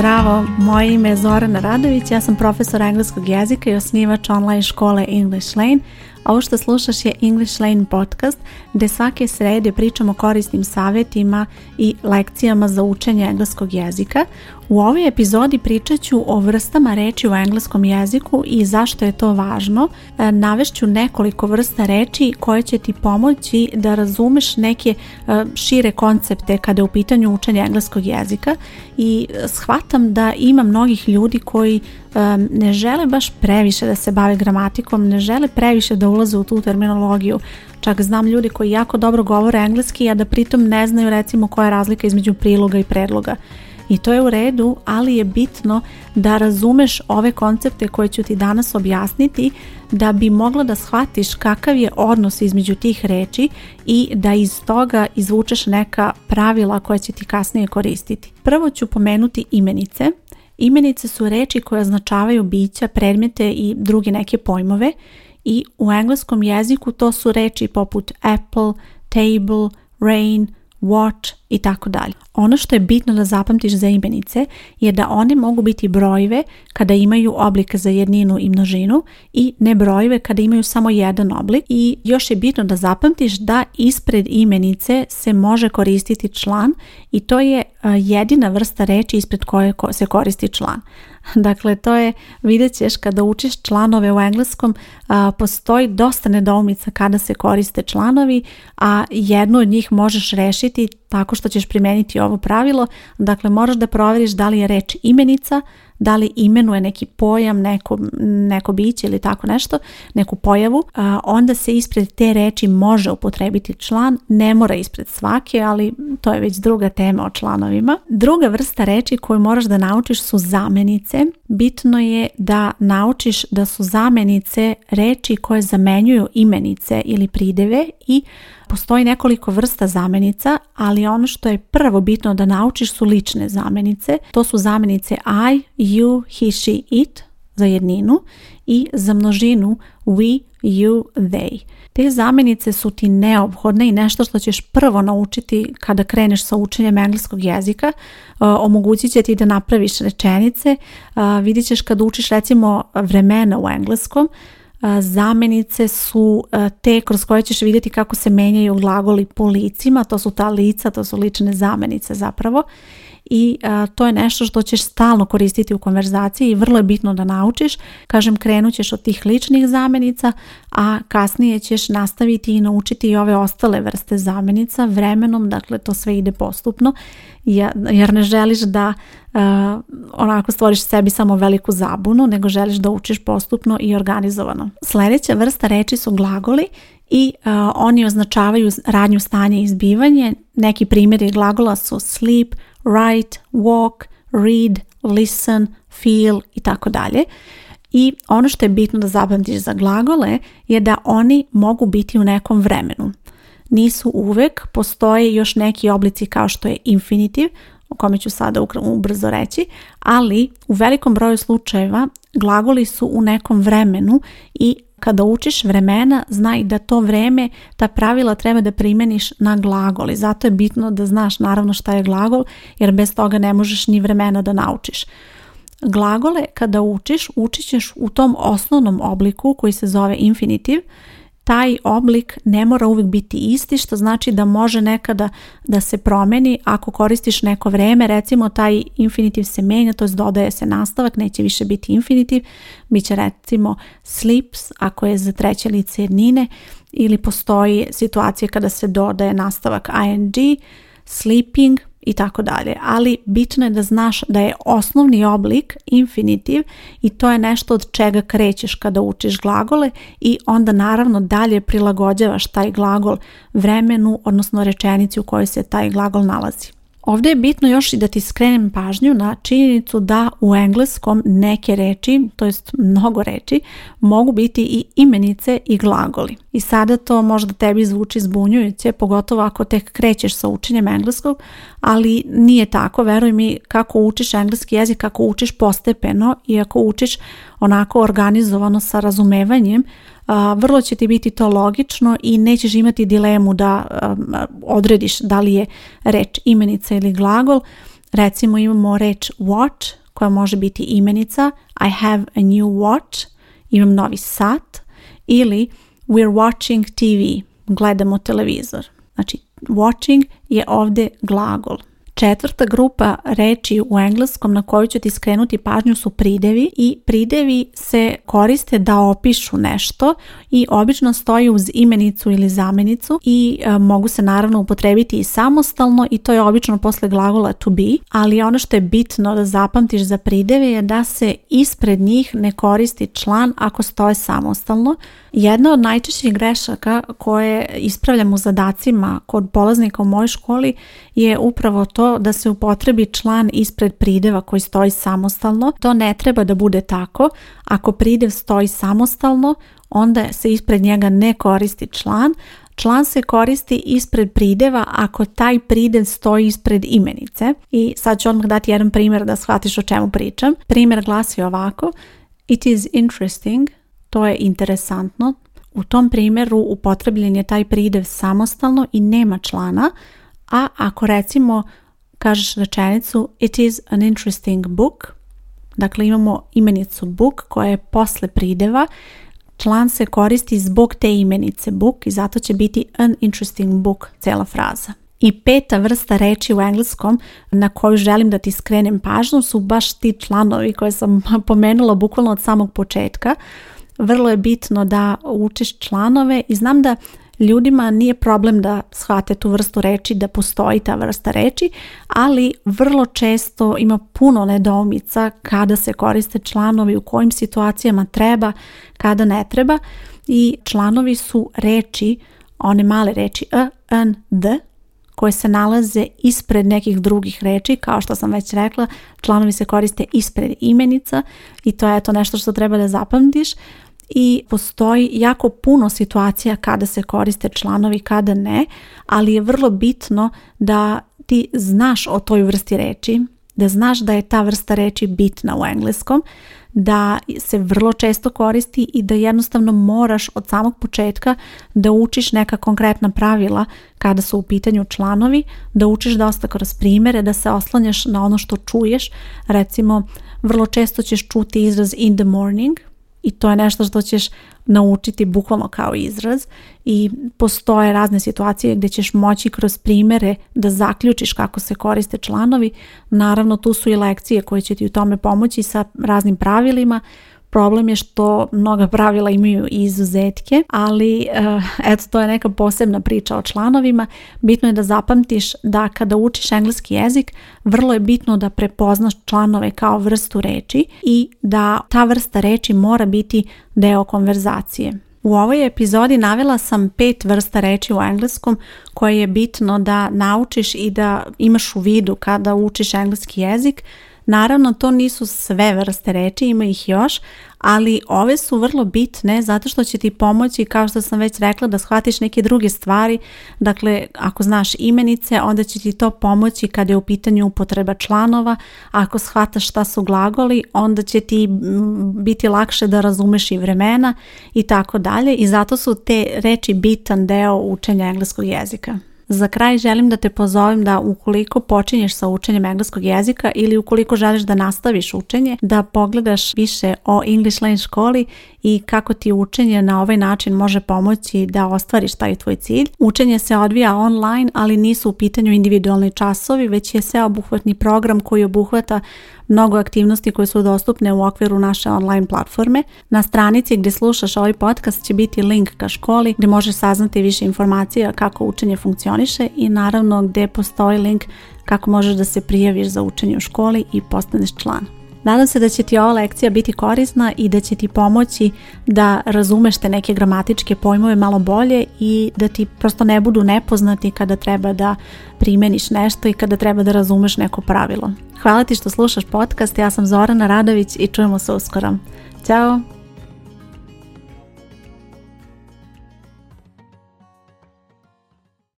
Zdravo, moje ime je Zorana Radović, ja sam profesor engleskog jezika i osnivač online škole English Lane, ovo što slušaš je English Lane podcast gdje svake srede pričamo o korisnim savjetima i lekcijama za učenje engleskog jezika. U ovoj epizodi pričat ću o vrstama reći u engleskom jeziku i zašto je to važno. E, navešću nekoliko vrsta reći koje će ti pomoći da razumeš neke e, šire koncepte kada je u pitanju učenja engleskog jezika i shvatam da ima mnogih ljudi koji e, ne žele baš previše da se bave gramatikom, ne žele previše da ulaze ulaze u tu terminologiju. Čak znam ljudi koji jako dobro govore engleski, a da pritom ne znaju recimo koja je razlika između priloga i predloga. I to je u redu, ali je bitno da razumeš ove koncepte koje ću ti danas objasniti da bi mogla da shvatiš kakav je odnos između tih reči i da iz toga izvučeš neka pravila koja će ti kasnije koristiti. Prvo ću pomenuti imenice. Imenice su reči koje označavaju bića, predmete i druge neke pojmove i u engleskom jeziku to su reči poput apple, table, rain, watch, i tako dalje. Ono što je bitno da zapamtiš za imenice je da one mogu biti brojeve kada imaju oblike za jedninu i množinu i ne brojeve kada imaju samo jedan oblik i još je bitno da zapamtiš da ispred imenice se može koristiti član i to je e, jedina vrsta reči ispred koje se koristi član. Dakle, to je, vidjet ćeš kada učiš članove u engleskom, postoji dosta nedoumica kada se koriste članovi, a jednu od njih možeš rešiti tako što ćeš primijeniti ovo pravilo, dakle moraš da provjeriš da li je reč imenica, da li imenuje neki pojam, neko, biće ili tako nešto, neku pojavu, onda se ispred te reči može upotrebiti član, ne mora ispred svake, ali to je već druga tema o članovima. Druga vrsta reči koju moraš da naučiš su zamenice, bitno je da naučiš da su zamenice reči koje zamenjuju imenice ili prideve i postoji nekoliko vrsta zamenica, ali ono što je prvo bitno da naučiš su lične zamenice. To su zamenice I, you, he, she, it za jedninu i za množinu we, you, they. Te zamjenice su ti neophodne i nešto što ćeš prvo naučiti kada kreneš sa učenjem engleskog jezika. E, omogućit će ti da napraviš rečenice. E, vidit ćeš kad učiš recimo vremena u engleskom, e, zamenice su te kroz koje ćeš vidjeti kako se menjaju glagoli po licima, to su ta lica, to su lične zamenice zapravo i to je nešto što ćeš stalno koristiti u konverzaciji i vrlo je bitno da naučiš. Kažem, krenut ćeš od tih ličnih zamjenica, a kasnije ćeš nastaviti i naučiti i ove ostale vrste zamenica vremenom, dakle to sve ide postupno jer ne želiš da onako stvoriš sebi samo veliku zabunu, nego želiš da učiš postupno i organizovano. Sljedeća vrsta reči su glagoli i oni označavaju radnju stanje i izbivanje. Neki primjeri glagola su sleep, write, walk, read, listen, feel i tako dalje. I ono što je bitno da zapamtiš za glagole je da oni mogu biti u nekom vremenu. Nisu uvek, postoje još neki oblici kao što je infinitiv, o kome ću sada ubrzo reći, ali u velikom broju slučajeva glagoli su u nekom vremenu i kada učiš vremena, znaj da to vreme, ta pravila treba da primeniš na glagol i zato je bitno da znaš naravno šta je glagol jer bez toga ne možeš ni vremena da naučiš. Glagole kada učiš, učit ćeš u tom osnovnom obliku koji se zove infinitiv taj oblik ne mora uvijek biti isti što znači da može nekada da se promeni ako koristiš neko vrijeme recimo taj infinitiv se menja to dodaje se nastavak neće više biti infinitiv bit će recimo slips ako je za treće lice jednine ili postoji situacija kada se dodaje nastavak ing sleeping i tako dalje. Ali bitno je da znaš da je osnovni oblik infinitiv i to je nešto od čega krećeš kada učiš glagole i onda naravno dalje prilagođavaš taj glagol vremenu, odnosno rečenici u kojoj se taj glagol nalazi. Ovdje je bitno još i da ti skrenem pažnju na činjenicu da u engleskom neke reči, to jest mnogo reči, mogu biti i imenice i glagoli. I sada to možda tebi zvuči zbunjujuće, pogotovo ako tek krećeš sa učenjem engleskog, ali nije tako, veruj mi kako učiš engleski jezik, kako učiš postepeno i ako učiš onako organizovano sa razumevanjem, vrlo će ti biti to logično i nećeš imati dilemu da odrediš da li je reč imenica ili glagol. Recimo imamo reč watch koja može biti imenica I have a new watch, imam novi sat ili we're watching TV, gledamo televizor. Znači watching je ovdje glagol. Četvrta grupa reći u engleskom na koju ću ti skrenuti pažnju su pridevi i pridevi se koriste da opišu nešto i obično stoji uz imenicu ili zamenicu i e, mogu se naravno upotrebiti i samostalno i to je obično posle glagola to be, ali ono što je bitno da zapamtiš za prideve je da se ispred njih ne koristi član ako stoje samostalno. Jedna od najčešćih grešaka koje ispravljam u zadacima kod polaznika u mojoj školi je upravo to to da se upotrebi član ispred prideva koji stoji samostalno. To ne treba da bude tako. Ako pridev stoji samostalno, onda se ispred njega ne koristi član. Član se koristi ispred prideva ako taj pridev stoji ispred imenice. I sad ću odmah dati jedan primjer da shvatiš o čemu pričam. Primjer glasi ovako. It is interesting. To je interesantno. U tom primjeru upotrebljen je taj pridev samostalno i nema člana, a ako recimo kažeš rečenicu It is an interesting book. Dakle, imamo imenicu book koja je posle prideva. Član se koristi zbog te imenice book i zato će biti an interesting book cela fraza. I peta vrsta reći u engleskom na koju želim da ti skrenem pažnju su baš ti članovi koje sam pomenula bukvalno od samog početka. Vrlo je bitno da učiš članove i znam da ljudima nije problem da shvate tu vrstu reči, da postoji ta vrsta reći, ali vrlo često ima puno nedoumica kada se koriste članovi, u kojim situacijama treba, kada ne treba i članovi su reći, one male reči a, e, n, d, koje se nalaze ispred nekih drugih reči, kao što sam već rekla, članovi se koriste ispred imenica i to je to nešto što treba da zapamtiš i postoji jako puno situacija kada se koriste članovi, kada ne, ali je vrlo bitno da ti znaš o toj vrsti reči, da znaš da je ta vrsta reči bitna u engleskom, da se vrlo često koristi i da jednostavno moraš od samog početka da učiš neka konkretna pravila kada su u pitanju članovi, da učiš dosta kroz primjere, da se oslanjaš na ono što čuješ. Recimo, vrlo često ćeš čuti izraz in the morning, i to je nešto što ćeš naučiti bukvalno kao izraz i postoje razne situacije gdje ćeš moći kroz primere da zaključiš kako se koriste članovi. Naravno tu su i lekcije koje će ti u tome pomoći sa raznim pravilima Problem je što mnoga pravila imaju izuzetke, ali eh, eto to je neka posebna priča o članovima. Bitno je da zapamtiš da kada učiš engleski jezik, vrlo je bitno da prepoznaš članove kao vrstu reći i da ta vrsta reći mora biti deo konverzacije. U ovoj epizodi navela sam pet vrsta reći u engleskom koje je bitno da naučiš i da imaš u vidu kada učiš engleski jezik Naravno, to nisu sve vrste reči, ima ih još, ali ove su vrlo bitne zato što će ti pomoći, kao što sam već rekla, da shvatiš neke druge stvari. Dakle, ako znaš imenice, onda će ti to pomoći kad je u pitanju upotreba članova. Ako shvataš šta su glagoli, onda će ti biti lakše da razumeš i vremena i tako dalje. I zato su te reči bitan deo učenja engleskog jezika. Za kraj želim da te pozovem da ukoliko počinješ sa učenjem engleskog jezika ili ukoliko želiš da nastaviš učenje, da pogledaš više o English Lane školi i kako ti učenje na ovaj način može pomoći da ostvariš taj tvoj cilj. Učenje se odvija online, ali nisu u pitanju individualni časovi, već je sveobuhvatni program koji obuhvata mnogo aktivnosti koje su dostupne u okviru naše online platforme. Na stranici gdje slušaš ovaj podcast će biti link ka školi gdje možeš saznati više informacija kako učenje funkcioniše i naravno gdje postoji link kako možeš da se prijaviš za učenje u školi i postaneš član. Nadam se da će ti ova lekcija biti korisna i da će ti pomoći da razumeš te neke gramatičke pojmove malo bolje i da ti prosto ne budu nepoznati kada treba da primeniš nešto i kada treba da razumeš neko pravilo. Hvala ti što slušaš podcast, ja sam Zorana Radović i čujemo se uskoro. Ćao!